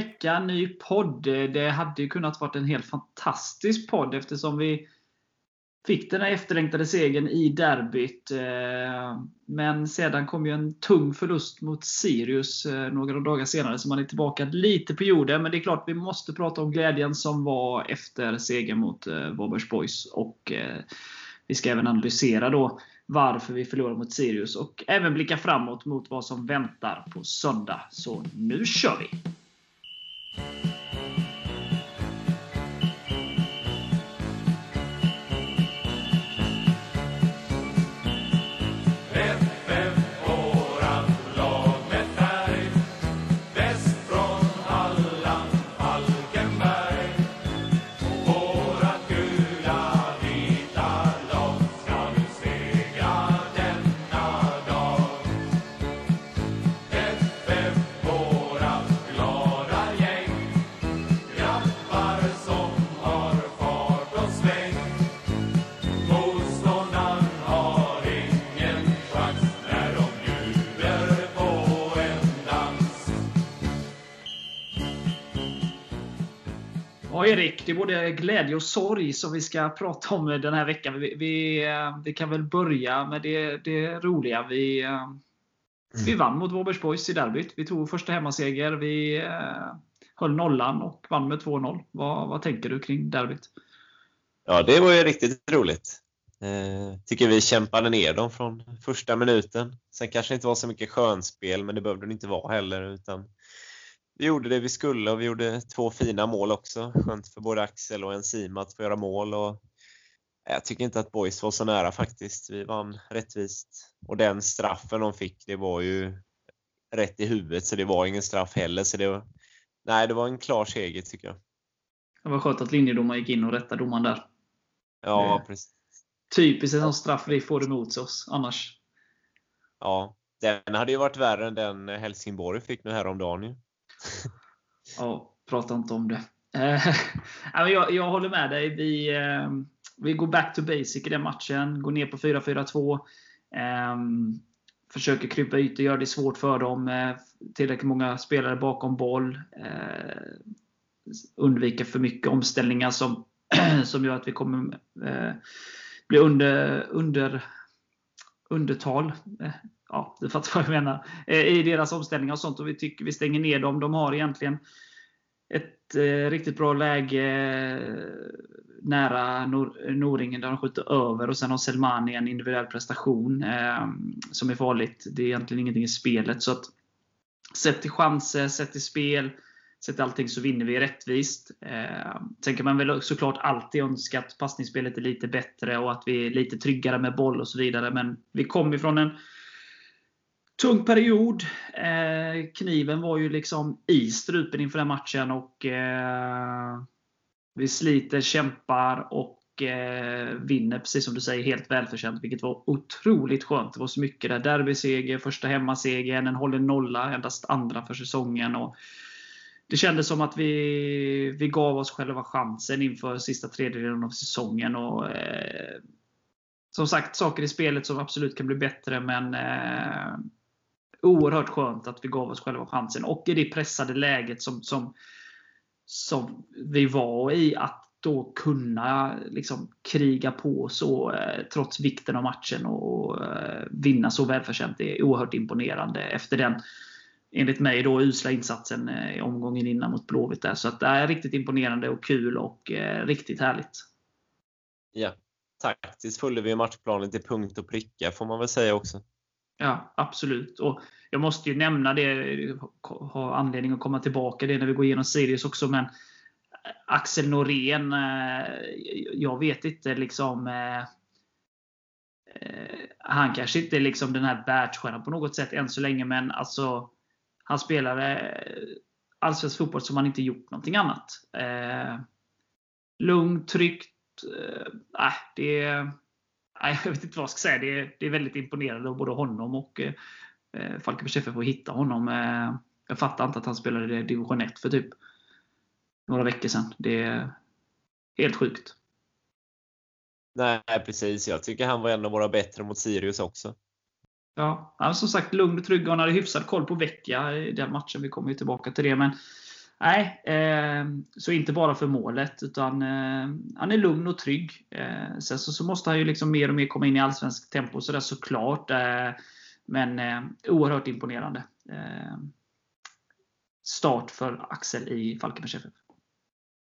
Ny vecka, ny podd. Det hade ju kunnat vara en helt fantastisk podd eftersom vi fick den här efterlängtade segern i derbyt. Eh, men sedan kom ju en tung förlust mot Sirius eh, några dagar senare, så man är tillbaka lite på jorden. Men det är klart, vi måste prata om glädjen som var efter segern mot eh, Varbergs Boys. Och vi ska även analysera då varför vi förlorade mot Sirius och även blicka framåt mot vad som väntar på söndag. Så nu kör vi! うん。Erik, det är både glädje och sorg som vi ska prata om den här veckan. Vi, vi, vi kan väl börja med det, det roliga. Vi, mm. vi vann mot Varbergs Boys i derbyt. Vi tog första hemmaseger. Vi eh, höll nollan och vann med 2-0. Vad, vad tänker du kring derbyt? Ja, det var ju riktigt roligt. Eh, tycker vi kämpade ner dem från första minuten. Sen kanske det inte var så mycket skönspel, men det behövde det inte vara heller. Utan vi gjorde det vi skulle och vi gjorde två fina mål också. Skönt för både Axel och Enzima att få göra mål. Och jag tycker inte att Boys var så nära faktiskt. Vi vann rättvist. Och den straffen de fick, det var ju rätt i huvudet, så det var ingen straff heller. Så det var, nej, det var en klar seger tycker jag. Det var skönt att linjedomaren gick in och rättade domaren där. Ja, precis. Typiskt en sån straff vi får emot oss annars. Ja, den hade ju varit värre än den Helsingborg fick nu häromdagen ja, prata inte om det. Eh, jag, jag håller med dig. Vi, ehm, vi går back to basic i den matchen. Går ner på 4-4-2. Ehm, försöker krypa ytor, gör det svårt för dem. Eh, tillräckligt många spelare bakom boll. Eh, undviker för mycket omställningar som, som gör att vi kommer bli under, under undertal ja, du fattar vad jag menar. Eh, I deras omställningar och sånt. Och vi tycker vi stänger ner dem. De har egentligen ett eh, riktigt bra läge eh, nära Nor Noringen där de skjuter över. Och sen har Selmani en individuell prestation eh, som är farligt. Det är egentligen ingenting i spelet. Så att Sett till chanser, sett till spel, sett till allting så vinner vi rättvist. Eh, sen kan man väl såklart alltid önska att passningsspelet är lite bättre och att vi är lite tryggare med boll och så vidare. Men vi kom ifrån en tung period. Eh, kniven var ju liksom i strupen inför den matchen. och eh, Vi sliter, kämpar och eh, vinner, precis som du säger, helt välförtjänt. Vilket var otroligt skönt. Det var så mycket där. Derbyseger, första hemmasegern, en hållen nolla, endast andra för säsongen. Och det kändes som att vi, vi gav oss själva chansen inför sista tredjedelen av säsongen. Och, eh, som sagt, saker i spelet som absolut kan bli bättre, men eh, oerhört skönt att vi gav oss själva chansen. Och i det pressade läget som, som, som vi var i, att då kunna liksom kriga på så eh, trots vikten av matchen och eh, vinna så välförtjänt. Det är oerhört imponerande efter den, enligt mig, då usla insatsen eh, i omgången innan mot Blåvitt. Där. Så att det är riktigt imponerande och kul och eh, riktigt härligt. Ja, taktiskt följde vi matchplanen till punkt och pricka får man väl säga också. Ja, absolut. Och jag måste ju nämna det, ha anledning att komma tillbaka det när vi går igenom Sirius också, men Axel Norén, eh, jag vet inte liksom eh, eh, han kanske inte är liksom den här världsstjärnan på något sätt än så länge, men alltså han spelade allsvensk fotboll som han inte gjort någonting annat. Lugnt, tryggt. Äh, det är, jag vet inte vad jag ska säga. Det är, det är väldigt imponerande av både honom och eh, Falkenbergs FF att hitta honom. Eh, jag fattar inte att han spelade i division 1 för typ några veckor sedan. Det är helt sjukt. Nej, precis. Jag tycker han var en av våra bättre mot Sirius också. Ja, han som sagt lugn och trygg och han hade hyfsad koll på Vecchia i den matchen. Vi kommer ju tillbaka till det. Men nej, eh, så inte bara för målet, utan eh, han är lugn och trygg. Eh, sen så, så, måste han ju liksom mer och mer komma in i allsvensk tempo, så där såklart. Eh, men eh, oerhört imponerande eh, start för Axel i Falkenbergs FF.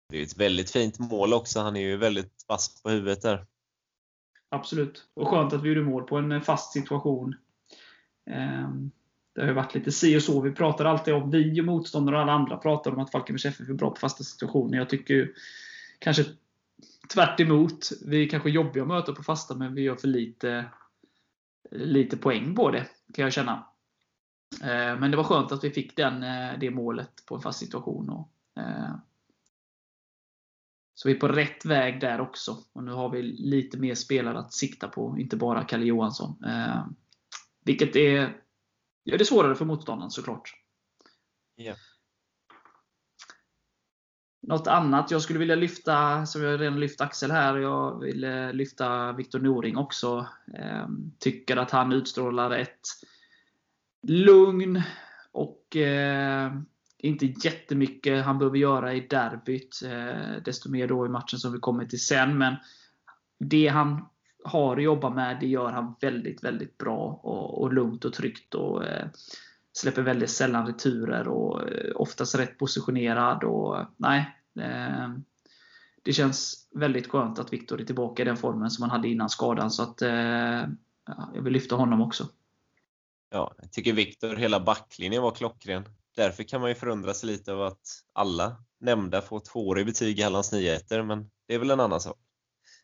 Det är ett väldigt fint mål också. Han är ju väldigt vass på huvudet där. Absolut. Och skönt att vi gjorde mål på en fast situation. Ehm, det har ju varit lite si och så. Vi pratar alltid om, vi och motståndare och alla andra pratar om att Falkenbergs FF är bra på fasta situationer. Jag tycker ju kanske tvärt emot. Vi är kanske jobbiga att möta på fasta, men vi gör för lite, lite poäng på det, kan jag känna. Eh, men det var skönt att vi fick den, eh, det målet på en fast situation. Och, eh, så vi är på rätt väg där också. Och nu har vi lite mer spelare att sikta på, inte bara Kalle Johansson. Eh, vilket är, gör det svårare för motståndaren såklart. Yeah. Något annat jag skulle vilja lyfta, som jag redan lyft Axel här, jag vill lyfta Viktor Noring också. Eh, tycker att han utstrålar ett lugn och eh, inte jättemycket han behöver göra i derbyt. Eh, desto mer då i matchen som vi kommer till sen. Men det han har att jobba med, det gör han väldigt, väldigt bra. Och, och lugnt och tryggt. Och eh, släpper väldigt sällan returer och eh, oftast rätt positionerad. Och, nej, eh, det känns väldigt skönt att Viktor är tillbaka i den formen som han hade innan skadan. Så att, eh, jag vill lyfta honom också. Ja, jag tycker Viktor, hela backlinjen var klockren därför kan man ju förundra sig lite över att alla nämnda får tvåor i betyg i Hallands Nyheter, men det är väl en annan sak.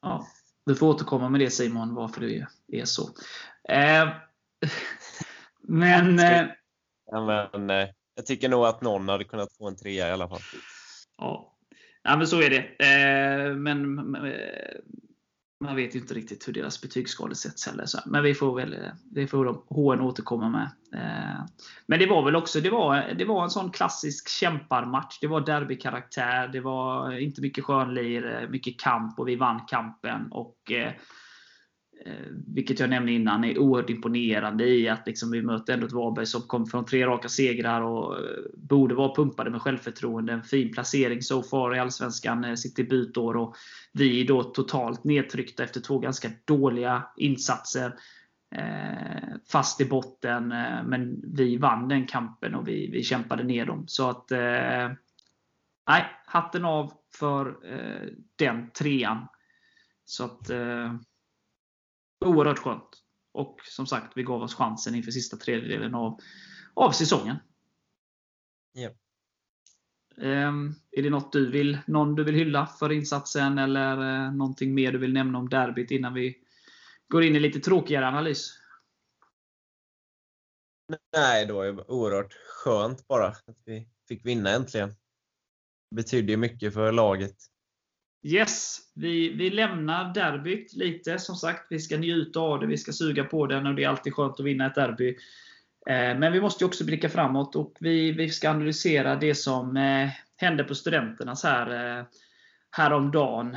Ja, du får återkomma med det Simon, varför det är så. Eh, men... Eh, ja, men eh, jag tycker nog att någon hade kunnat få en trea i alla fall. Ja, ja men så är det. Eh, men man vet ju inte riktigt hur deras betygsskalor sätts heller. Så, men vi får väl eh, det får HN återkomma med. Eh, men det var väl också det var, det var en sån klassisk kämparmatch. Det var derbykaraktär. Det var inte mycket skönlir, eh, mycket kamp och vi vann kampen. Och Eh, Eh, vilket jag nämnde innan, är oerhört imponerande i att liksom vi möter ändå ett Varberg som kom från tre raka segrar och eh, borde vara pumpade med självförtroende. En fin placering so far i Allsvenskan, eh, sitt debutår. Och vi är då totalt nedtryckta efter två ganska dåliga insatser. fast i botten, men vi vann den kampen och vi, vi kämpade ner dem. Så att Nej, hatten av för den trean. Så att oerhört skönt. Och som sagt, vi gav oss chansen inför sista tredjedelen av, av säsongen. Ja. Um, är det något du vill, någon du vill hylla för insatsen eller uh, någonting mer du vill nämna om derbyt innan vi går in i lite tråkigare analys? Nej, det var oerhört skönt bara att vi fick vinna äntligen. Det betydde ju mycket för laget. Yes, vi, vi lämnar derbyt lite. Som sagt, vi ska njuta av det, vi ska suga på den och det är alltid skönt att vinna ett derby. Eh, men vi måste också blicka framåt och vi, vi ska analysera det som eh, hände på Studenternas här, eh, häromdagen.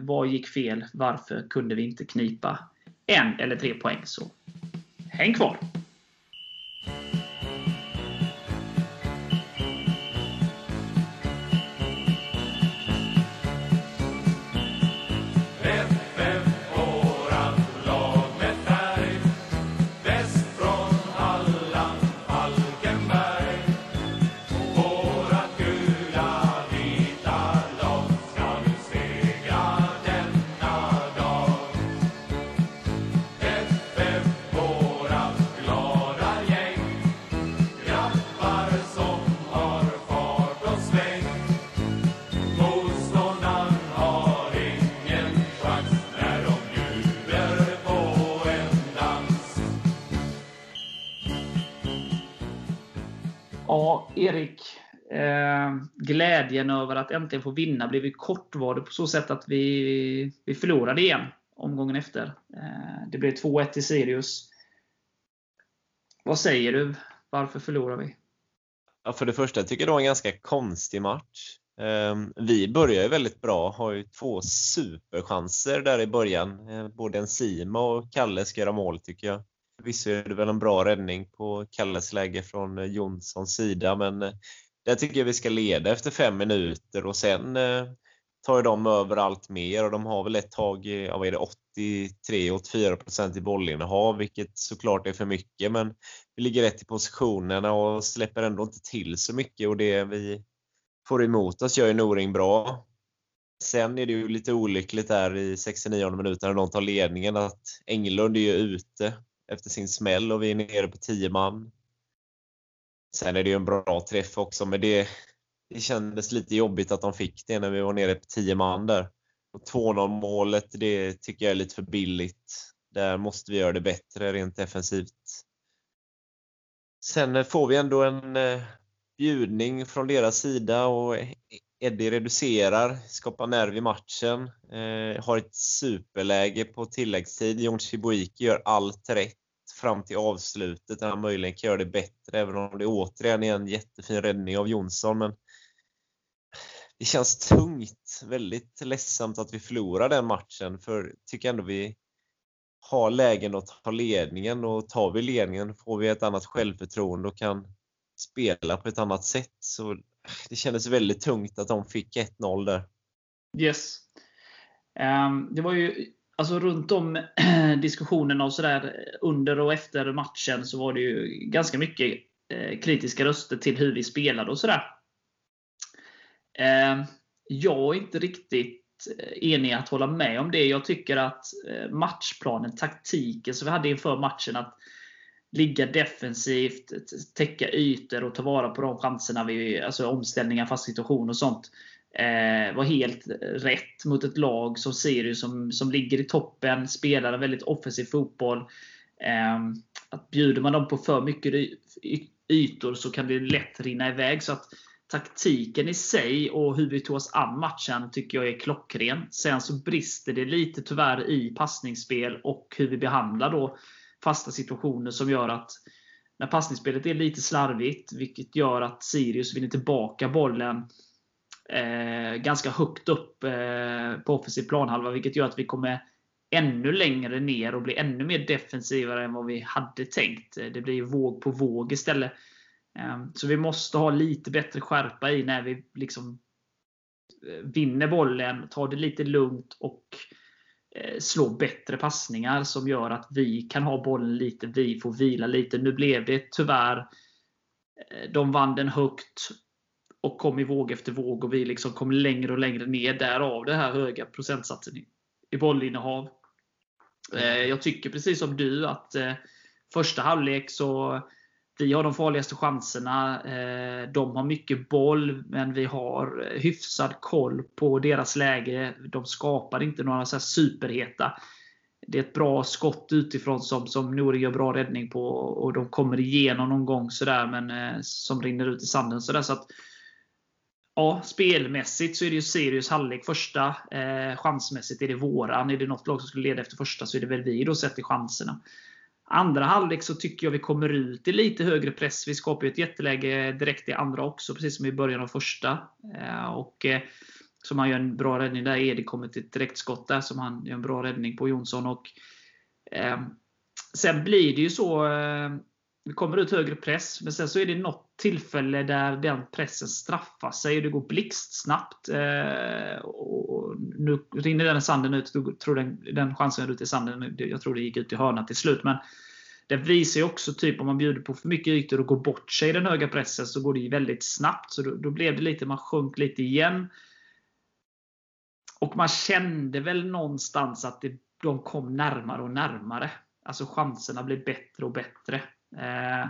Vad gick fel? Varför kunde vi inte knipa en eller tre poäng? Så häng kvar! Erik, eh, glädjen över att äntligen få vinna blev ju kortvarig på så sätt att vi, vi förlorade igen omgången efter. Eh, det blev 2-1 till Sirius. Vad säger du? Varför förlorar vi? Ja, för det första jag tycker jag det var en ganska konstig match. Ehm, vi börjar ju väldigt bra, har ju två superchanser där i början. Eh, både en Sima och Kalle ska göra mål tycker jag. Förvisso är det väl en bra räddning på Kalles läge från eh, Jonssons sida, men eh, där tycker jag vi ska leda efter fem minuter och sen eh, tar de över allt mer och de har väl ett tag, ja, vad är det, 83-84% i bollinnehav, vilket såklart är för mycket, men vi ligger rätt i positionerna och släpper ändå inte till så mycket och det vi får emot oss gör ju Noring bra. Sen är det ju lite olyckligt där i 69 minuten när de tar ledningen att Englund är ju ute efter sin smäll och vi är nere på 10 man. Sen är det ju en bra träff också, men det, det kändes lite jobbigt att de fick det när vi var nere på 10 man där. 2-0 målet, det tycker jag är lite för billigt. Där måste vi göra det bättre rent defensivt. Sen får vi ändå en eh, bjudning från deras sida och Eddie reducerar, skapar nerv i matchen, eh, har ett superläge på tilläggstid. Jon Chibuiki gör allt rätt fram till avslutet där han möjligen kan göra det bättre, även om det återigen är en jättefin räddning av Jonsson. Men det känns tungt, väldigt ledsamt att vi förlorar den matchen, för jag tycker ändå vi har lägen att ta ledningen och tar vi ledningen får vi ett annat självförtroende och kan spela på ett annat sätt. Så det kändes väldigt tungt att de fick 1-0 där. Yes. Um, det var ju alltså runt om diskussionerna och sådär under och efter matchen så var det ju ganska mycket eh, kritiska röster till hur vi spelade och sådär. Eh, jag är inte riktigt eh, enig att hålla med om det. Jag tycker att matchplanen, taktiken som vi hade inför matchen, att ligga defensivt, täcka ytor och ta vara på de chanserna vi, alltså omställningar, fast situation och sånt. Eh, var helt rätt mot ett lag som Sirius som, som ligger i toppen, spelar en väldigt offensiv fotboll. Eh, att bjuder man dem på för mycket ytor så kan det lätt rinna iväg. Så att taktiken i sig och hur vi tog oss an matchen tycker jag är klockren. Sen så brister det lite tyvärr i passningsspel och hur vi behandlar då fasta situationer som gör att när passningsspelet är lite slarvigt, vilket gör att Sirius vinner tillbaka bollen eh, ganska högt upp eh, på offensiv planhalva, vilket gör att vi kommer ännu längre ner och blir ännu mer defensivare än vad vi hade tänkt. Eh, det blir våg på våg istället. Eh, så vi måste ha lite bättre skärpa i när vi liksom eh, vinner bollen, tar det lite lugnt och eh, slå bättre passningar som gör att vi kan ha bollen lite, vi får vila lite. Nu blev det tyvärr de vann den högt och kom i våg efter våg och vi liksom kom längre och längre ner. Därav den här höga procentsatsen i bollinnehav. Eh, jag tycker precis som du att eh, första halvlek så vi har de farligaste chanserna. Eh, de har mycket boll, men vi har eh, hyfsad koll på deras läge. De skapar inte några så superheta. Det är ett bra skott utifrån som, som Nouri gör bra räddning på. Och de kommer igenom någon gång sådär, men eh, som rinner ut i sanden. Sådär, så att, ja, spelmässigt så är det ju Sirius halvlek första. Eh, chansmässigt är det våran. Är det något lag som skulle leda efter första så är det väl vi då sett i chanserna. Andra halvlek så tycker jag vi kommer ut i lite högre press. Vi skapar ju ett jätteläge direkt i andra också, precis som i början av första. Eh, och eh, som han gör en bra räddning där. Edi kommer till ett direktskott där som han gör en bra räddning på Jonsson. Och, eh, sen blir det ju så eh, det kommer ut högre press, men sen så är det något tillfälle där den pressen straffar sig och det går blixtsnabbt. Eh, och nu rinner den sanden ut. Jag tror den, den chansen ut i sanden. Jag tror det gick ut i hörnan till slut. Men det visar ju också, typ om man bjuder på för mycket ytor och går bort sig i den höga pressen, så går det ju väldigt snabbt. Så då, då blev det lite, man sjönk lite igen. Och man kände väl någonstans att det, de kom närmare och närmare. Alltså chanserna blev bättre och bättre. Eh,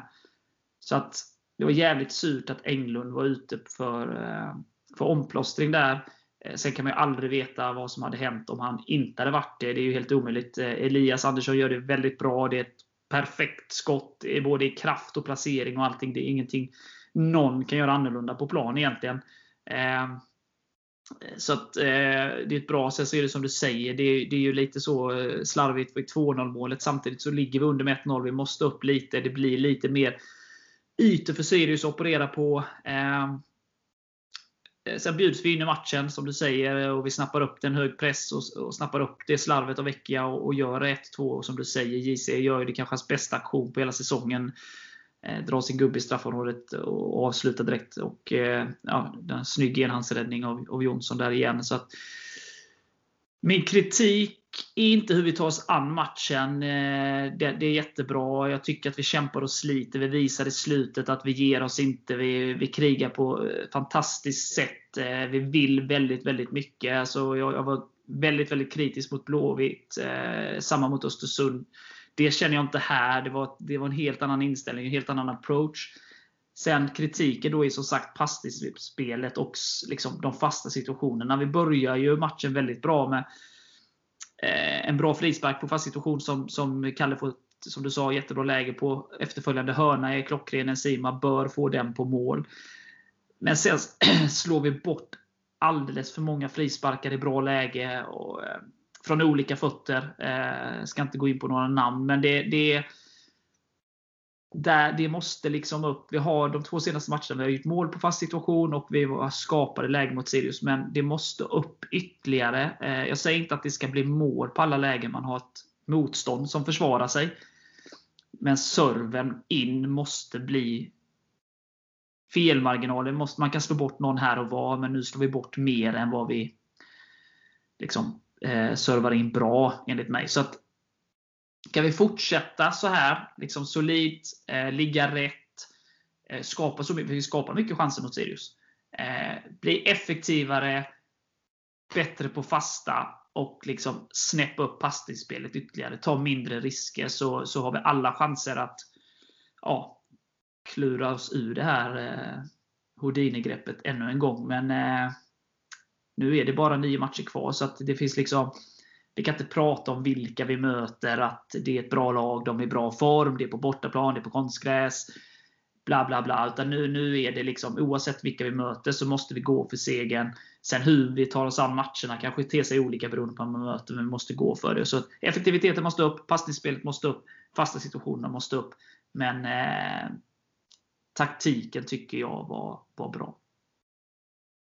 så att det var jävligt surt att Englund var ute för, eh, för omplåstring där. Eh, sen kan man ju aldrig veta vad som hade hänt om han inte hade varit det. Det är ju helt omöjligt. Eh, Elias Andersson gör det väldigt bra. Det är ett perfekt skott, både i kraft och placering och allting. Det är ingenting någon kan göra annorlunda på plan egentligen. Eh, så att, eh, det är ett bra sätt. Så är det som du säger, det, är, det är ju lite så eh, slarvigt vid 2-0 målet. Samtidigt så ligger vi under med 1-0. Vi måste upp lite. Det blir lite mer ytor för Sirius att operera på. Ehm, eh, sen bjuds vi in i matchen, som du säger, och vi snappar upp den hög press och, och snappar upp det slarvet av Vecchia och, och gör 1-2. Som du säger, JC gör ju det kanske hans bästa aktion på hela säsongen. Eh, dra drar sin gubbe i straffområdet och avslutar direkt. Och eh, ja, en snygg enhandsräddning av, av Jonsson där igen. Så att, min kritik är inte hur vi tar oss an matchen. Eh, det, det, är jättebra. Jag tycker att vi kämpar och sliter. Vi visar i slutet att vi ger oss inte. Vi, vi krigar på ett fantastiskt sätt. Vi vill väldigt, väldigt mycket. Alltså jag, jag var väldigt, väldigt kritisk mot Blåvitt. Samma mot Östersund. Det känner jag inte här. Det var, det var en helt annan inställning, en helt annan approach. Sen kritiken då är som sagt passningsspelet och liksom de fasta situationerna. Vi börjar ju matchen väldigt bra med eh, en bra frispark på fast situation som, som Kalle får, som du sa, jättebra läge på. Efterföljande hörna är klockren. Enzima bör få den på mål. Men sen slår vi bort alldeles för många frisparkar i bra läge. Och, eh, från olika fötter. Eh, ska inte gå in på några namn, men det, det, där, det måste liksom upp. Vi har de två senaste matcherna, vi har gjort mål på fast situation och vi har skapade läge mot Sirius. Men det måste upp ytterligare. Eh, jag säger inte att det ska bli mål på alla lägen man har ett motstånd som försvarar sig. Men serven in måste bli felmarginalen. Man kan slå bort någon här och var, men nu slår vi bort mer än vad vi liksom, eh, servar in bra, enligt mig. Så att, kan vi fortsätta så här, liksom solidt, eh, ligga rätt, eh, skapa så mycket, vi skapar mycket chanser mot Sirius. Eh, bli effektivare, bättre på fasta och liksom snäppa upp passningsspelet ytterligare. Ta mindre risker så, så har vi alla chanser att ja, klura oss ur det här eh, Houdini-greppet ännu en gång. Men eh, nu är det bara nio matcher kvar, så att det finns liksom vi kan inte prata om vilka vi möter, att det är ett bra lag, de är i bra form, det är på bortaplan, det är på konstgräs. Bla bla bla. Utan nu, nu är det liksom, oavsett vilka vi möter så måste vi gå för segern. Sen hur vi tar oss an matcherna kanske ter sig olika beroende på vem man möter, men vi måste gå för det. Så effektiviteten måste upp, passningsspelet måste upp, fasta situationerna måste upp. Men eh, taktiken tycker jag var, var bra.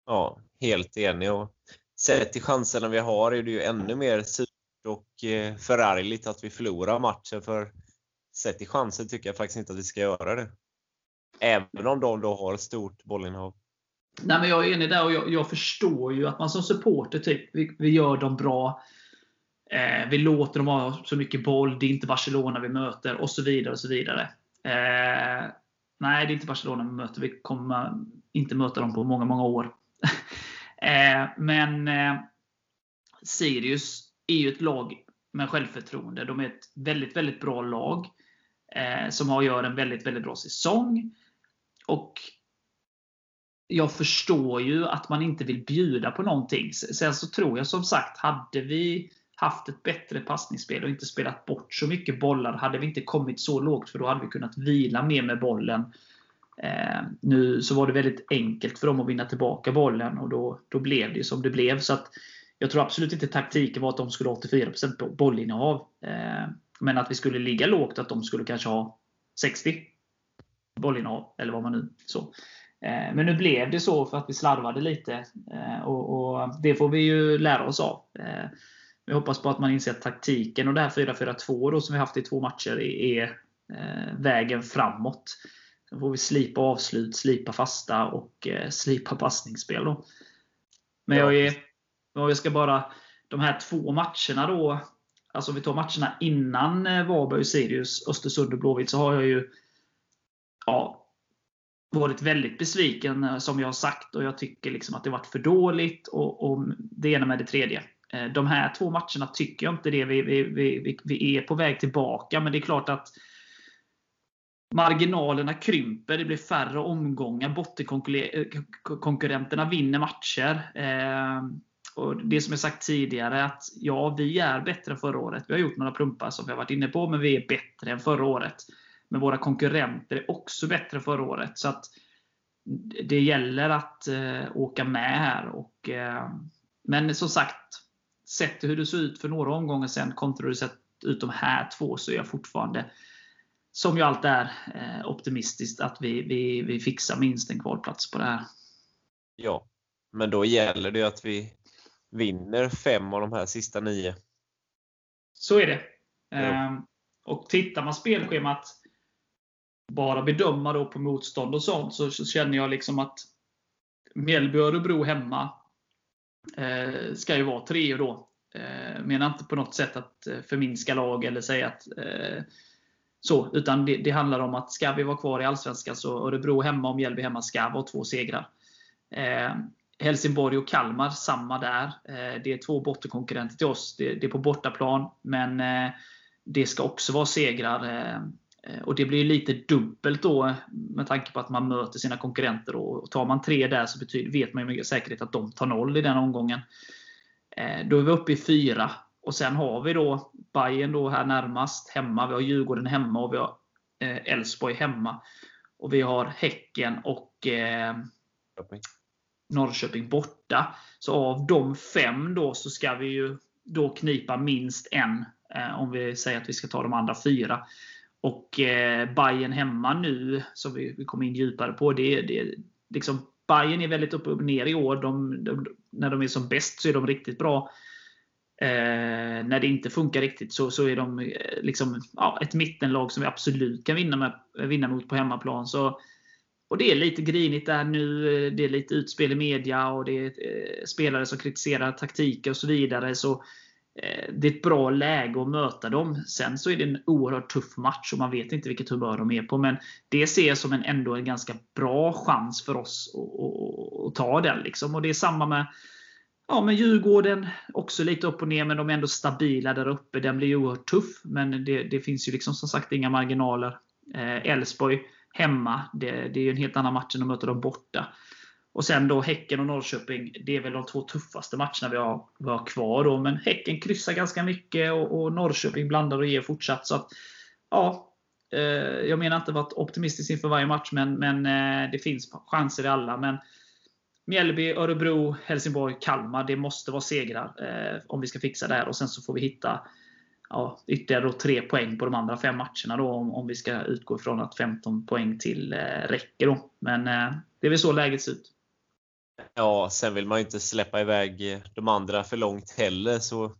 Ja, helt enig. Och sett till chanserna vi har är det ju ännu mer surt och eh, förargligt att vi förlorar matchen. För sett till chanser tycker jag faktiskt inte att vi ska göra det. Även om de då har stort bollinnehav. Nej, men jag är enig där och jag, jag förstår ju att man som supporter, typ, vi, vi gör dem bra. Eh, vi låter dem ha så mycket boll. Det är inte Barcelona vi möter och så vidare. och så vidare. Eh, nej, det är inte Barcelona vi möter. Vi kommer inte möta dem på många, många år. Eh, men eh, Sirius är ju ett lag med självförtroende. De är ett väldigt, väldigt bra lag. Eh, som har gör en väldigt, väldigt bra säsong. Och jag förstår ju att man inte vill bjuda på någonting. Sen så tror jag som sagt, hade vi haft ett bättre passningsspel och inte spelat bort så mycket bollar, hade vi inte kommit så lågt, för då hade vi kunnat vila mer med bollen. Eh, nu så var det väldigt enkelt för dem att vinna tillbaka bollen och då, då blev det som det blev. Så att Jag tror absolut inte taktiken var att de skulle ha 84% bollinnehav. Eh, men att vi skulle ligga lågt, att de skulle kanske ha 60 bollinnehav. Eller vad man nu så. Eh, men nu blev det så för att vi slarvade lite. Eh, och, och, Det får vi ju lära oss av. Eh, vi hoppas på att man inser att taktiken och det här 4-4-2 som vi haft i två matcher är, är vägen framåt. Sen får vi slipa avslut, slipa fasta och eh, slipa passningsspel. Då. Men jag, är, jag ska bara... De här två matcherna då. Alltså om vi tar matcherna innan eh, Varberg, Sirius, Östersund och Blåvitt så har jag ju ja, varit väldigt besviken eh, som jag har sagt. Och jag tycker liksom att det varit för dåligt. Och, och det ena med det tredje. Eh, de här två matcherna tycker jag inte det. Vi, vi, vi, vi är på väg tillbaka. Men det är klart att marginalerna krymper, det blir färre omgångar, bottenkonkurrenterna eh, vinner matcher. Eh, och Det som jag sagt tidigare, att ja, vi är bättre än förra året. Vi har gjort några plumpar som vi har varit inne på, men vi är bättre än förra året. Men våra konkurrenter är också bättre än förra året. Så att det gäller att eh, åka med här. Och, eh, men som sagt, sett till hur det såg ut för några omgångar sedan kontra hur det sett ut de här två, så är jag fortfarande som ju allt är, eh, optimistiskt att vi, vi, vi fixar minst en kvalplats på det här. Ja, men då gäller det att vi vinner fem av de här sista nio. Så är det. Ja. Ehm, och tittar man spelschemat bara bedöma då på motstånd och sånt, så, så känner jag liksom att Mjällby och Örebro hemma eh, ska ju vara tre då. Eh, menar inte på något sätt att eh, förminska lag eller säga att eh, så, utan det, det, handlar om att ska vi vara kvar i Allsvenskan så Örebro hemma och Mjällby hemma ska vara två segrar. Eh, Helsingborg och Kalmar, samma där. Eh, det är två bottenkonkurrenter till oss. Det, det är på bortaplan, men eh, det ska också vara segrar. Eh, eh och Det blir lite dubbelt då med tanke på att man möter sina konkurrenter. Och tar man tre där så betyder, vet man med säkerhet att de tar noll i den omgången. Eh, då är vi uppe i fyra. Och Sen har vi då Bayern då här närmast hemma. Vi har Djurgården hemma och vi har Elfsborg hemma. Och vi har Häcken och eh, Norrköping borta. Så av de fem då så ska vi ju då knipa minst en. Eh, om vi säger att vi ska ta de andra fyra. Och eh, Bayern hemma nu, som vi, vi kommer in djupare på. Det, det, liksom, Bayern är väldigt upp och ner i år. De, de, när de är som bäst så är de riktigt bra. Eh, när det inte funkar riktigt så, så är de eh, liksom, ja, ett mittenlag som vi absolut kan vinna, med, vinna mot på hemmaplan. Så och Det är lite grinigt där nu. Eh, det är lite utspel i media och det är eh, spelare som kritiserar taktiker och så vidare. Så eh, Det är ett bra läge att möta dem. Sen så är det en oerhört tuff match och man vet inte vilket humör de är på. Men det ser jag som en, ändå en ganska bra chans för oss att, att, att ta den. Liksom. Och Det är samma med Ja, men Djurgården, också lite upp och ner, men de är ändå stabila där uppe. Den blir oerhört tuff, men det, det finns ju liksom som sagt inga marginaler. Eh, Elfsborg eh, hemma. Det, det är en helt annan match än att möta dem borta. Och sen då Häcken och Norrköping. Det är väl de två tuffaste matcherna vi har, vi har kvar. Då. Men Häcken kryssar ganska mycket och, och Norrköping blandar och ger fortsatt. Så att, ja, eh, jag menar inte att vara optimistisk inför varje match, men, men eh, det finns chanser i alla. Men Mjällby, Örebro, Helsingborg, Kalmar. Det måste vara segrar eh, om vi ska fixa det här. Och sen så får vi hitta ja, ytterligare tre poäng på de andra fem matcherna då, om, om vi ska utgå ifrån att 15 poäng till eh, räcker. Då. Men eh, det är väl så läget ser ut. Ja, sen vill man ju inte släppa iväg de andra för långt heller. Så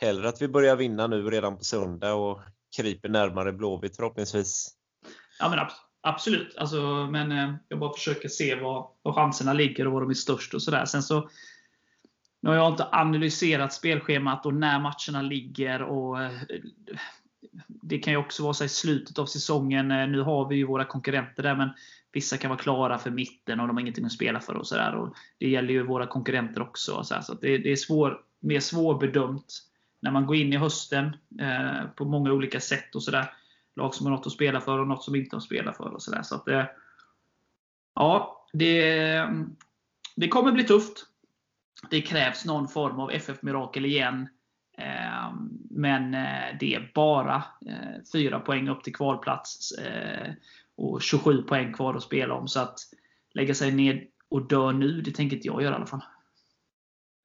hellre att vi börjar vinna nu redan på söndag och kryper närmare Blåvitt förhoppningsvis. Ja, men absolut. Alltså, men eh, jag bara försöker se var, var chanserna ligger och var de är störst och sådär. Sen så nu har jag inte analyserat spelschemat och när matcherna ligger. och eh, Det kan ju också vara så i slutet av säsongen. Eh, nu har vi ju våra konkurrenter där, men vissa kan vara klara för mitten och de har ingenting att spela för. och så där. Det gäller ju våra konkurrenter också. Så, så det, det, är svår, mer svårbedömt när man går in i hösten eh, på många olika sätt. och så där. Lag som har något att spela för och något som inte har att spela för. och så där. Så att, eh, ja, det, det kommer bli tufft det krävs någon form av FF-mirakel igen. Ehm, men eh, det är bara 4 eh, poäng upp till kvalplats eh, och 27 poäng kvar att spela om. Så att lägga sig ner och dö nu, det tänker inte jag göra i alla fall.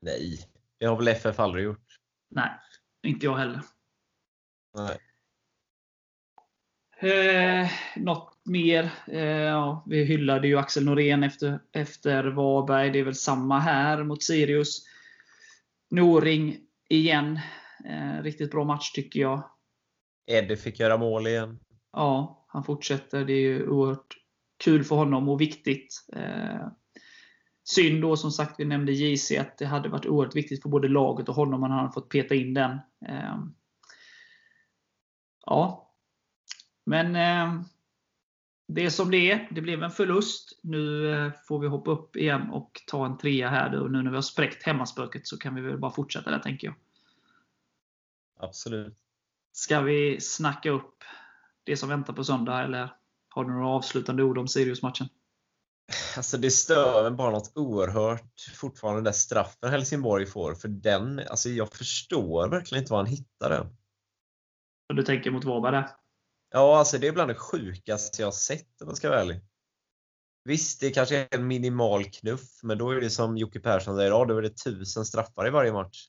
Nej, det har väl FF aldrig gjort? Nej, inte jag heller. Nej. Eh, något mer? Eh, ja, vi hyllade ju Axel Norén efter, efter Varberg. Det är väl samma här mot Sirius. Noring igen. Eh, riktigt bra match tycker jag. Eddie fick göra mål igen. Ja, han fortsätter. Det är ju oerhört kul för honom och viktigt. Eh, synd då som sagt, vi nämnde JC, att det hade varit oerhört viktigt för både laget och honom. Han hade fått peta in den. Eh, ja, men eh, det är som det är. Det blev en förlust. Nu eh, får vi hoppa upp igen och ta en trea här. Och nu när vi har spräckt hemmaspöket så kan vi väl bara fortsätta där, tänker jag. Absolut. Ska vi snacka upp det som väntar på söndag, eller har du några avslutande ord om Sirius-matchen? Alltså det stör bara något oerhört fortfarande det straffen Helsingborg får. För den, alltså jag förstår verkligen inte var han hittar den. Du tänker mot Varberg där? Ja, alltså det är bland det sjukaste jag har sett om jag ska vara ärlig. Visst, det kanske är en minimal knuff, men då är det som Jocke Persson säger, ja då är det tusen straffar i varje match.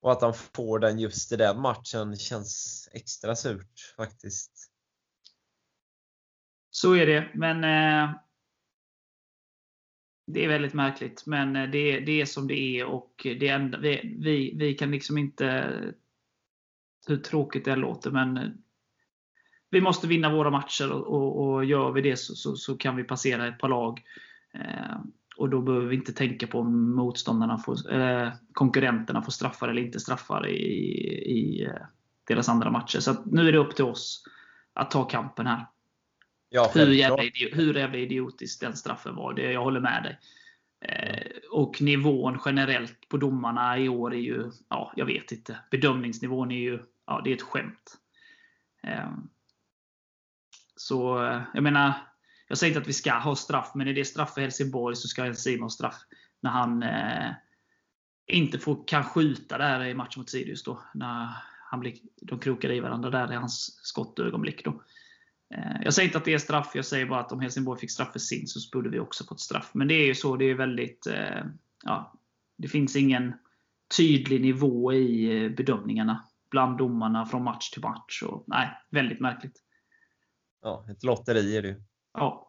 Och att han får den just i den matchen känns extra surt faktiskt. Så är det, men eh, det är väldigt märkligt. Men eh, det, det är som det är och det enda, vi, vi, vi kan liksom inte, hur tråkigt det låter, men vi måste vinna våra matcher och, och, och gör vi det så, så, så, kan vi passera ett par lag. Eh, och då behöver vi inte tänka på om motståndarna får, eh, konkurrenterna får straffar eller inte straffar i, i eh, deras andra matcher. Så nu är det upp till oss att ta kampen här. Ja, hur, jävla hur jävla idiotisk den straffen var, det, jag håller med dig. Eh, och nivån generellt på domarna i år är ju, ja, jag vet inte. Bedömningsnivån är ju, ja, det är ett skämt. Så, eh, jag menar, jag säger inte att vi ska ha straff, men är det straff för Helsingborg så ska Simon ha straff. När han eh, inte får, kan skjuta där i matchen mot Sirius. Då, när han blir, de krokar i varandra där i hans skottögonblick. Då. Eh, jag säger inte att det är straff, jag säger bara att om Helsingborg fick straff för sin så borde vi också fått straff. Men det är ju så, det är väldigt... Eh, ja, det finns ingen tydlig nivå i eh, bedömningarna bland domarna från match till match. Och, nej, väldigt märkligt. Ja, ett lotteri är det Ja.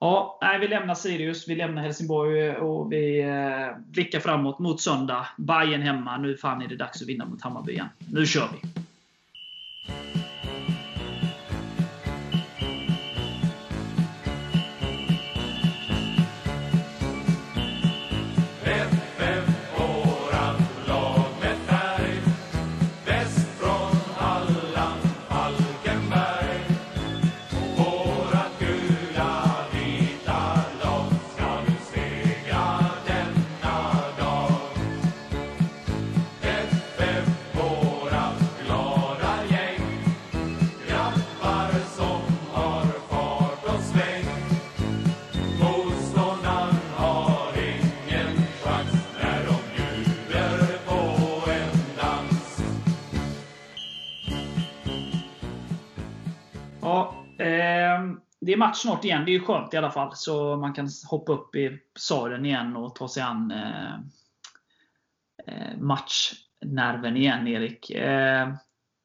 Ja, nej, vi lämnar Sirius, vi lämnar Helsingborg och vi eh, blickar framåt mot söndag. Bayern hemma. Nu fan är det dags att vinna mot Hammarby igen. Nu kör vi! Ehm, det är match snart igen. Det är ju skönt i alla fall. Så man kan hoppa upp i salen igen och ta sig an eh, eh matchnerven igen, Erik. Eh,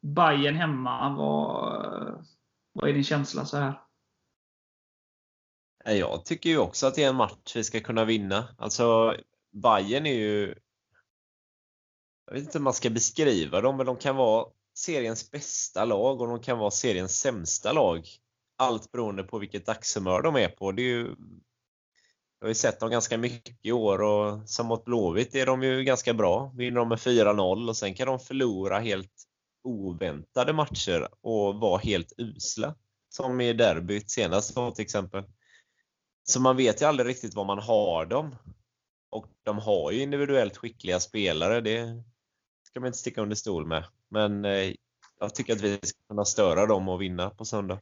Bayern hemma, vad, vad är din känsla så här? Eh, jag tycker ju också att det är en match vi ska kunna vinna. Alltså, Bayern är ju... Jag vet inte hur man ska beskriva dem, men de kan vara seriens bästa lag och de kan vara seriens sämsta lag allt beroende på vilket dagshumör de är på. Det är ju, jag har ju sett dem ganska mycket i år och som mot Blåvitt är de ju ganska bra. Vinner de med 4-0 och sen kan de förlora helt oväntade matcher och vara helt usla. Som i derbyt senast till exempel. Så man vet ju aldrig riktigt var man har dem. Och de har ju individuellt skickliga spelare, det ska man inte sticka under stol med. Men eh, jag tycker att vi ska kunna störa dem och vinna på söndag.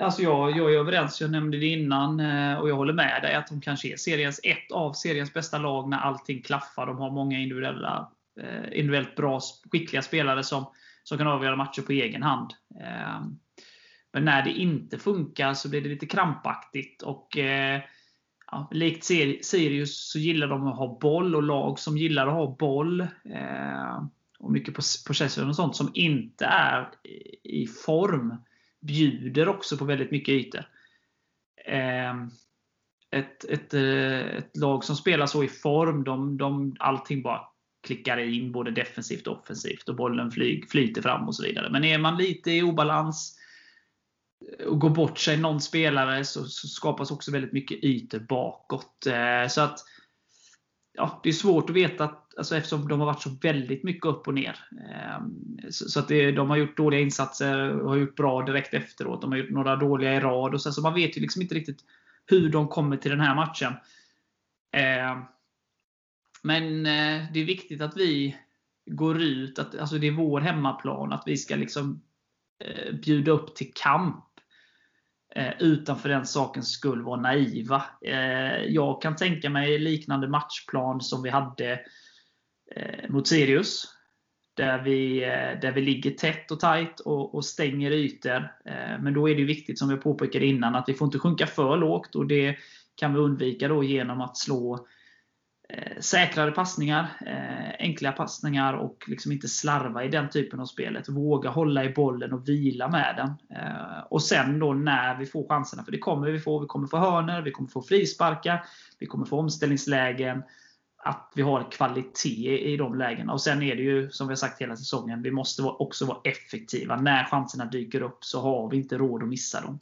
Alltså jag, jag är överens, jag nämnde det innan eh, och jag håller med dig att de kanske är seriens, ett av seriens bästa lag när allting klaffar. De har många individuella, eh, individuellt bra, skickliga spelare som, som kan avgöra matcher på egen hand. Eh, men när det inte funkar så blir det lite krampaktigt. och ja, Likt Sirius så gillar de att ha boll och lag som gillar att ha boll och mycket possession och sånt som inte är i form bjuder också på väldigt mycket ytor. Ehm, ett, ett, eh, ett lag som spelar så i form, de, de, allting bara klickar in både defensivt och offensivt och bollen flyg, flyter fram och så vidare. Men är man lite i obalans eh, och går bort sig någon spelare så, så skapas också väldigt mycket ytor bakåt. Eh, så att ja, det är svårt att veta alltså eftersom de har varit så väldigt mycket upp och ner. Ehm, så att det, de har gjort dåliga insatser och har gjort bra direkt efteråt. De har gjort några dåliga i rad. Och så, så man vet ju liksom inte riktigt hur de kommer till den här matchen. Ehm, men eh, det är viktigt att vi går ut, att, alltså det är vår hemmaplan, att vi ska liksom eh, bjuda upp till kamp. Eh, utan för den sakens skull vara naiva. Jag kan tänka mig liknande matchplan som vi hade Eh, mot Sirius. Där vi, eh, där vi ligger tätt och tajt och, och stänger ytor. Eh, men då är det viktigt, som jag påpekade innan, att vi får inte sjunka för lågt. och Det kan vi undvika då genom att slå säkrare passningar, enkla passningar och liksom inte slarva i den typen av spelet. Våga hålla i bollen och vila med den. Och sen då när vi får chanserna, för det kommer vi få. Vi kommer få hörner, vi kommer få frisparkar, vi kommer få omställningslägen att vi har kvalitet i de lägena. Och Sen är det ju, som vi har sagt hela säsongen, vi måste också vara effektiva. När chanserna dyker upp så har vi inte råd att missa dem.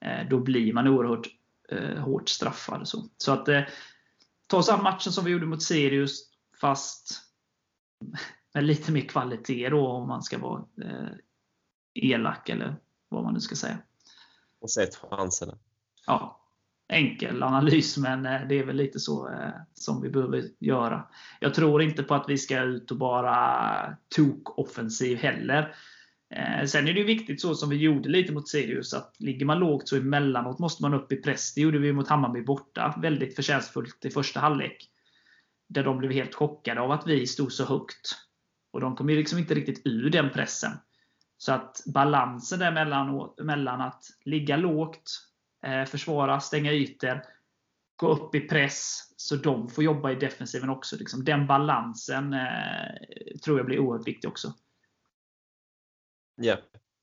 Eh, då blir man oerhört eh, hårt straffad. Så, så att eh, ta oss an matchen som vi gjorde mot Sirius, fast med lite mer kvalitet då, om man ska vara eh, elak, eller vad man nu ska säga. Och sett chanserna. Ja, enkel analys, men eh, det är väl lite så eh, som vi behöver göra. Jag tror inte på att vi ska ut och bara tok-offensiv heller. Eh, sen är det viktigt, så som vi gjorde lite mot Sirius, att ligger man lågt så emellanåt måste man upp i press. Det gjorde vi mot Hammarby borta. Väldigt förtjänstfullt i första halvlek. Där de blev helt chockade av att vi stod så högt. Och de kom ju liksom inte riktigt ur den pressen. Så att balansen där mellan, mellan att ligga lågt, försvara, stänga ytor, gå upp i press, så de får jobba i defensiven också. Liksom den balansen eh, tror jag blir oerhört viktig också. Ja,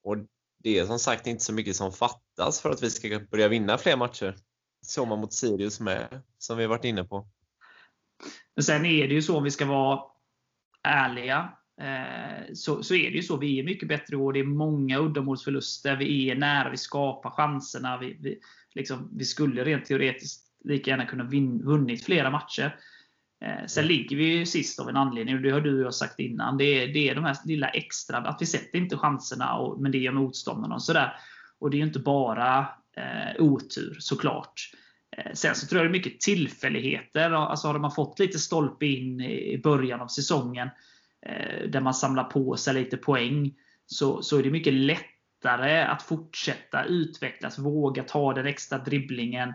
och det är som sagt inte så mycket som fattas för att vi ska börja vinna fler matcher. Såg man mot Sirius med, som vi varit inne på. Men sen är det ju så, om vi ska vara ärliga, eh, Eh, så, så är det ju så. Vi är mycket bättre och det är många uddamålsförluster. Vi är nära, vi skapar chanserna. Vi, vi, liksom, vi skulle rent teoretiskt lika gärna kunna vin, vunnit flera matcher. Eh, sen ligger vi ju sist av en anledning, och det har du och jag sagt innan. Det är, det är de här lilla extra, att vi sätter inte chanserna, och, men det gör motståndarna. Och, sådär. och det är ju inte bara eh, otur såklart. Eh, sen så tror jag det är mycket tillfälligheter. Alltså har man fått lite stolpe in i början av säsongen, eh, Eh, där man samlar på sig lite poäng, så, så är det mycket lättare att fortsätta utvecklas, våga ta den extra dribblingen,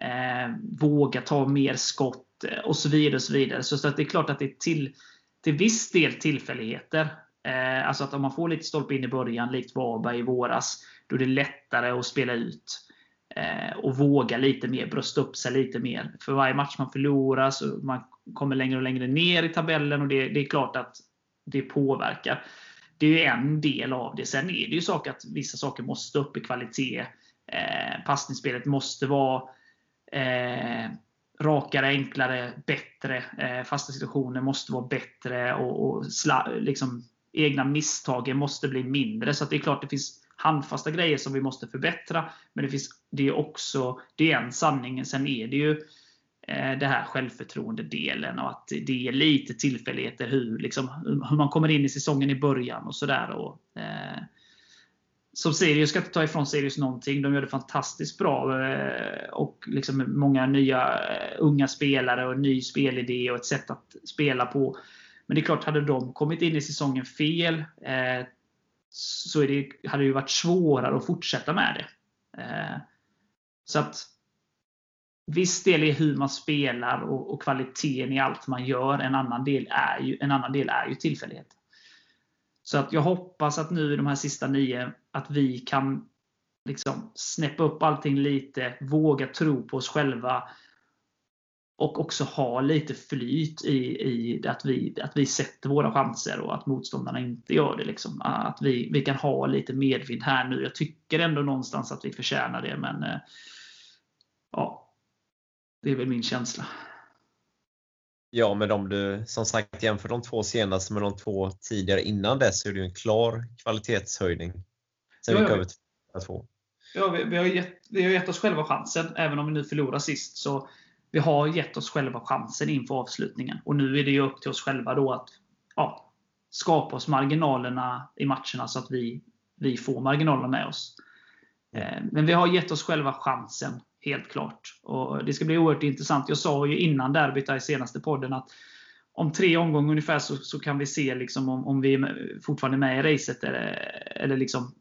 eh, våga ta mer skott eh, och så vidare. och Så vidare. Så, att det är klart att det är till, till viss del tillfälligheter. Eh, alltså att om man får lite stolpe in i början, likt Varberg i våras, då är det lättare att spela ut. Eh, och våga lite mer, brösta upp sig lite mer. För varje match man förlorar så man kommer längre och längre ner i tabellen och det, det är klart att det påverkar. Det är en del av det. Sen är det ju så att vissa saker måste upp i kvalitet. Eh, passningsspelet måste vara eh, rakare, enklare, bättre. Eh, fasta situationer måste vara bättre och, och sla, liksom, egna misstag måste bli mindre. Så det är klart det finns handfasta grejer som vi måste förbättra. Men det, finns, det är också det är en sanning. Sen är det ju eh, Eh, det här självförtroende-delen och att det är lite tillfälligheter hur, liksom, hur man kommer in i säsongen i början och sådär. Eh, som Sirius ska inte ta ifrån Sirius någonting. De gör det fantastiskt bra. Eh, och liksom många nya eh, unga spelare och en ny spelidé och ett sätt att spela på. Men det är klart, hade de kommit in i säsongen fel eh, så det, hade det ju varit svårare att fortsätta med det. Eh, så att Viss del är hur man spelar och, och, kvaliteten i allt man gör. En annan del är ju, en annan del är ju tillfällighet. Så att jag hoppas att nu i de här sista nio, att vi kan liksom snäppa upp allting lite, våga tro på oss själva och också ha lite flyt i, i att, vi, att vi sätter våra chanser och att motståndarna inte gör det. Liksom. Att vi, vi kan ha lite medvind här nu. Jag tycker ändå någonstans att vi förtjänar det, men eh, ja, det är väl min känsla. Ja, men om du som sagt jämför de två senaste med de två tidigare innan dess så är det ju en klar kvalitetshöjning. Sen ja, vi över två. Ja, vi, vi, har gett, vi har gett oss själva chansen, även om vi nu förlorar sist. Så vi har gett oss själva chansen inför avslutningen. Och nu är det ju upp till oss själva då att ja, skapa oss marginalerna i matcherna så att vi, vi får marginalerna med oss. Eh, men vi har gett oss själva chansen Helt klart. Och Det ska bli oerhört intressant. Jag sa ju innan derbyt i senaste podden att om tre omgångar ungefär så, så kan vi se liksom om, om vi är fortfarande är med i racet eller, eller liksom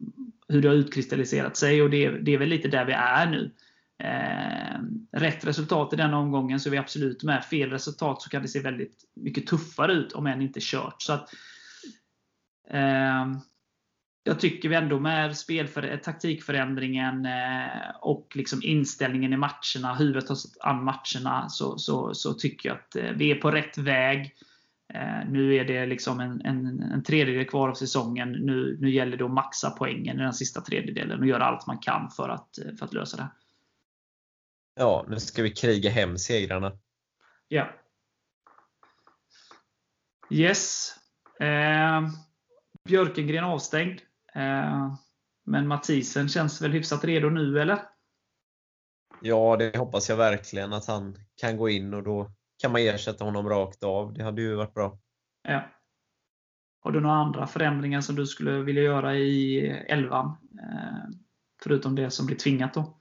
hur det har utkristalliserat sig. Och det, det är väl lite där vi är nu. Eh, rätt resultat i den omgången så är vi absolut med. Fel resultat så kan det se väldigt mycket tuffare ut om än inte kört. Så att, eh, jag tycker vi ändå med spelför, taktikförändringen eh, och liksom inställningen i matcherna, hur vi tar oss an matcherna, så, så, så tycker jag att eh, vi är på rätt väg. Eh, nu är det liksom en, en, en tredjedel kvar av säsongen. Nu, nu gäller det att maxa poängen i den sista tredjedelen och göra allt man kan för att, för att lösa det. Ja, nu ska vi kriga hem segrarna. Ja. Yes. Eh, Björkengren avstängd. Eh, men Mathisen känns väl hyfsat redo nu, eller? Ja, det hoppas jag verkligen att han kan gå in och då kan man ersätta honom rakt av. Det hade ju varit bra. Ja. Har du några andra förändringar som du skulle vilja göra i elvan? Eh, förutom det som blir tvingat då?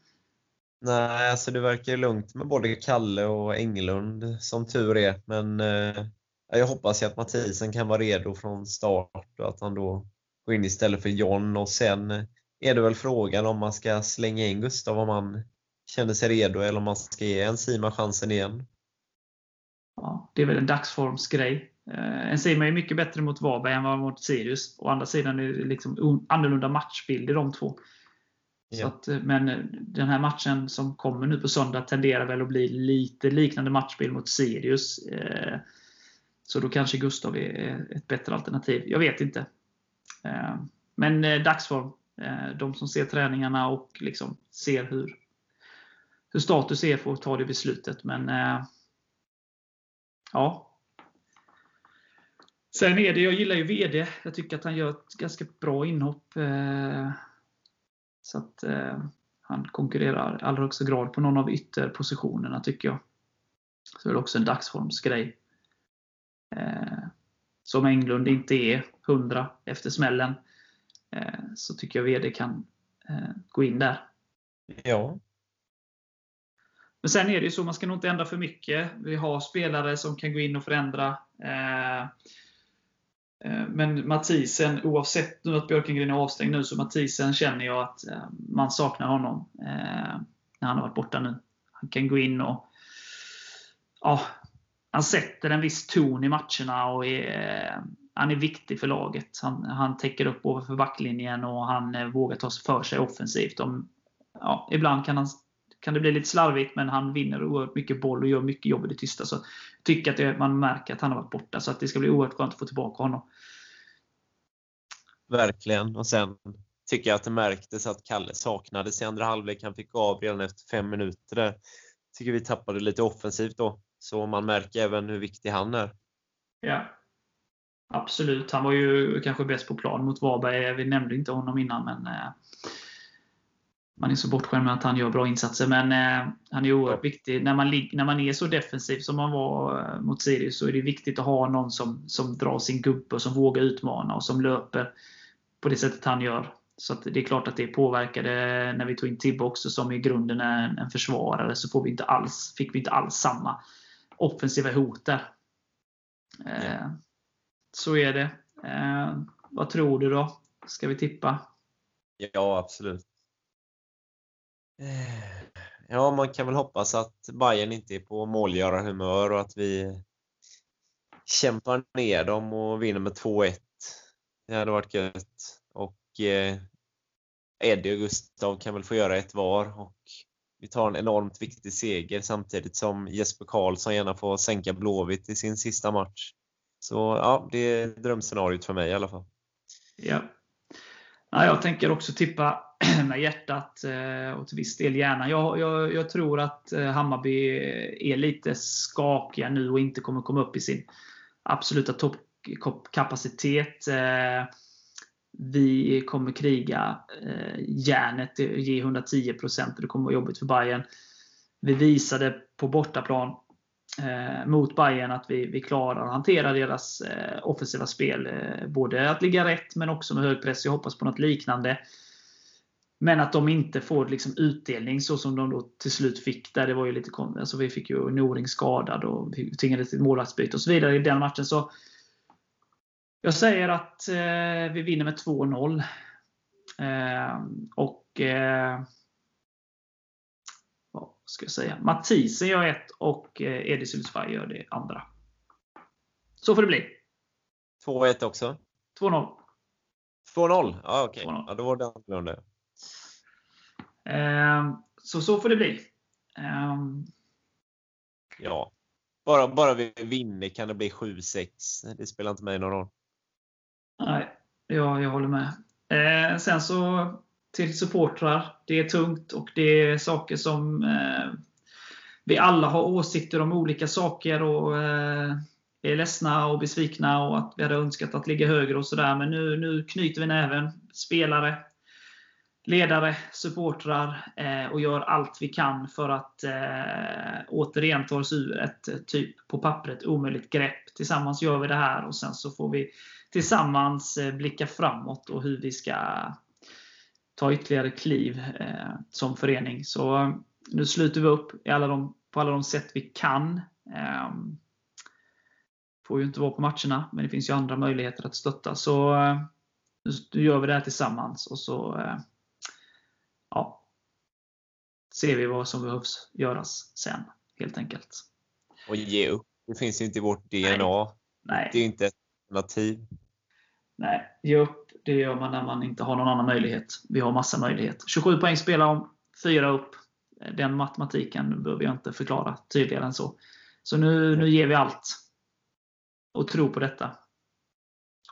Nej, alltså det verkar lugnt med både Kalle och Englund som tur är. Men eh, jag hoppas ju att Mathisen kan vara redo från start och att han då går in istället för John. Och sen är det väl frågan om man ska slänga in Gustav om han känner sig redo eller om man ska ge en Sima chansen igen. Ja, det är väl en dagsformsgrej. Eh, en Sima är mycket bättre mot Varberg än vad mot Sirius. Å andra sidan är det liksom annorlunda matchbild i de två. Ja. Att, eh, men eh, den här matchen som kommer nu på söndag tenderar väl att bli lite liknande matchbild mot Sirius. Så då kanske Gustav är ett bättre alternativ. Jag vet inte. Eh, men eh, dagsform. Eh, de som ser träningarna och liksom ser hur, hur status är får ta det beslutet. Men ja. Sen är det, jag gillar ju VD. Jag tycker att han gör ett ganska bra inhopp. Så att han konkurrerar i allra högsta grad på någon av ytterpositionerna tycker jag. Så det är också en dagsformsgrej. Som Englund inte är 100 efter smällen. Så tycker jag VD kan gå in där. Ja, men sen är det ju så, man ska nog inte ändra för mycket. Vi har spelare som kan gå in och förändra. Eh, eh, men Mathisen, oavsett nu att Björkengren är avstängd nu, så Mathisen känner jag att eh, man saknar honom när han har varit borta nu. Han kan gå in och ja, han sätter en viss ton i matcherna och är, han är viktig för laget. Han, han täcker upp ovanför backlinjen och han eh, vågar ta för sig offensivt. De, ja, ibland kan han kan det bli lite slarvigt, men han vinner oerhört mycket boll och gör mycket jobb i det tysta. Så jag tycker att det, man märker att han har varit borta, så att det ska bli oerhört skönt att få tillbaka honom. Verkligen. Och sen tycker jag att det märktes att Kalle saknades i andra halvlek. Han fick gå av redan efter fem minuter. Där. tycker vi tappade lite offensivt då. Så man märker även hur viktig han är. Ja, Absolut. Han var ju kanske bäst på plan mot Varberg. Vi nämnde inte honom innan, men eh, man är så bortskämd med att han gör bra insatser. Men eh, han är oerhört viktig. När man, när man är så defensiv som man var eh, mot Sirius så är det viktigt att ha någon som, som drar sin gubbe och som vågar utmana och som löper på det sättet han gör. Så det är klart att det påverkade när vi tog in Tibbe också som i grunden är en, en försvarare. Så får vi inte alls, fick vi inte alls samma offensiva hot där. Eh, så är det. Eh, vad tror du då? Ska vi tippa? Ja, absolut. Eh, ja, man kan väl hoppas att Bayern inte är på målgörarhumör och att vi kämpar ner dem och vinner med 2-1. Det hade varit gött. Och eh, Eddie och Gustav kan väl få göra ett var och vi tar en enormt viktig seger samtidigt som Jesper Karlsson gärna får sänka Blåvitt i sin sista match. Så ja, det är drömscenariot för mig i alla fall. Ja. ja jag tänker också tippa med hjärtat eh, och till viss del hjärnan. Jag, jag, jag, tror att eh, Hammarby är lite skakiga nu och inte kommer komma upp i sin absoluta toppkapacitet. Eh, vi kommer kriga eh, järnet, ge 110 procent och det kommer vara jobbigt för Bayern. Vi visade på bortaplan eh, mot Bayern att vi, vi klarar att hantera deras eh, offensiva spel. både att ligga rätt men också med hög press. Jag hoppas på något liknande. Men att de inte får liksom utdelning så som de då till slut fick. Där det var ju lite alltså Vi fick ju Noring skadad och tvingades till målvaktsbyte och så vidare i den matchen. Så jag säger att eh, vi vinner med 2-0. Eh, och eh, vad ska jag säga? Mathisen gör ett och eh, Edi Sylsberg gör det andra. Så får det bli. 2-1 också? 2-0. 2-0? Ja, okej. Okay. Ja, då var det annorlunda. Ehm, så så får det bli. Ehm. Ja. Bara, bara vi vinner kan det bli 7-6. Det spelar inte mig någon roll. Nej, jag, jag håller med. Eh, sen så till supportrar. Det är tungt och det är saker som eh, vi alla har åsikter om olika saker. och eh, är ledsna och besvikna och att vi hade önskat att ligga högre och sådär. Men nu, nu knyter vi näven. Spelare, ledare, supportrar eh, och gör allt vi kan för att eh, återigen ta oss ur ett typ på pappret omöjligt grepp. Tillsammans gör vi det här och sen så får vi tillsammans eh, blicka framåt och hur vi ska ta ytterligare kliv eh, som förening. Så nu sluter vi upp i alla de, på alla de sätt vi kan. Eh, får ju inte vara på matcherna, men det finns ju andra möjligheter att stötta. Så nu gör vi det här tillsammans och så ja, ser vi vad som behövs göras sen, helt enkelt. Och ge upp, det finns inte i vårt DNA. Nej. Det är inte ett alternativ. Nej, ge upp, det gör man när man inte har någon annan möjlighet. Vi har massa möjlighet. 27 poäng spelar om, 4 upp. Den matematiken behöver jag inte förklara tydligare än så. Så nu, nu ger vi allt. Och tror på detta.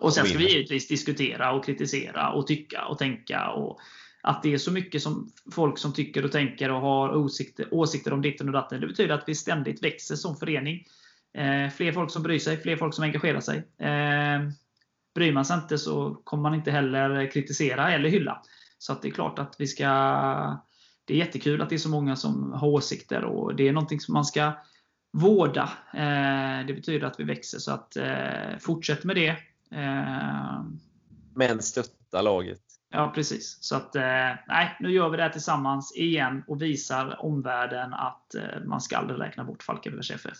Och sen ska vi givetvis diskutera och kritisera och tycka och tänka. Och att det är så mycket som folk som tycker och tänker och har åsikter, åsikter om ditten och datten. Det betyder att vi ständigt växer som förening. Eh, fler folk som bryr sig, fler folk som engagerar sig. Eh, bryr man sig inte så kommer man inte heller kritisera eller hylla. Så det är klart att vi ska... Det är jättekul att det är så många som har åsikter och det är någonting som man ska vårda. Eh, det betyder att vi växer. Så att eh, fortsätt med det. Eh, Men stötta laget. Ja, precis. Så att, nej, nu gör vi det här tillsammans igen och visar omvärlden att man ska aldrig räkna bort Falkenbergs FF.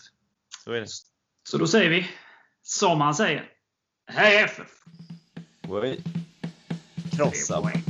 Så är det. Så då säger vi, som man säger, Hey, Effif. Wait. Kill hey.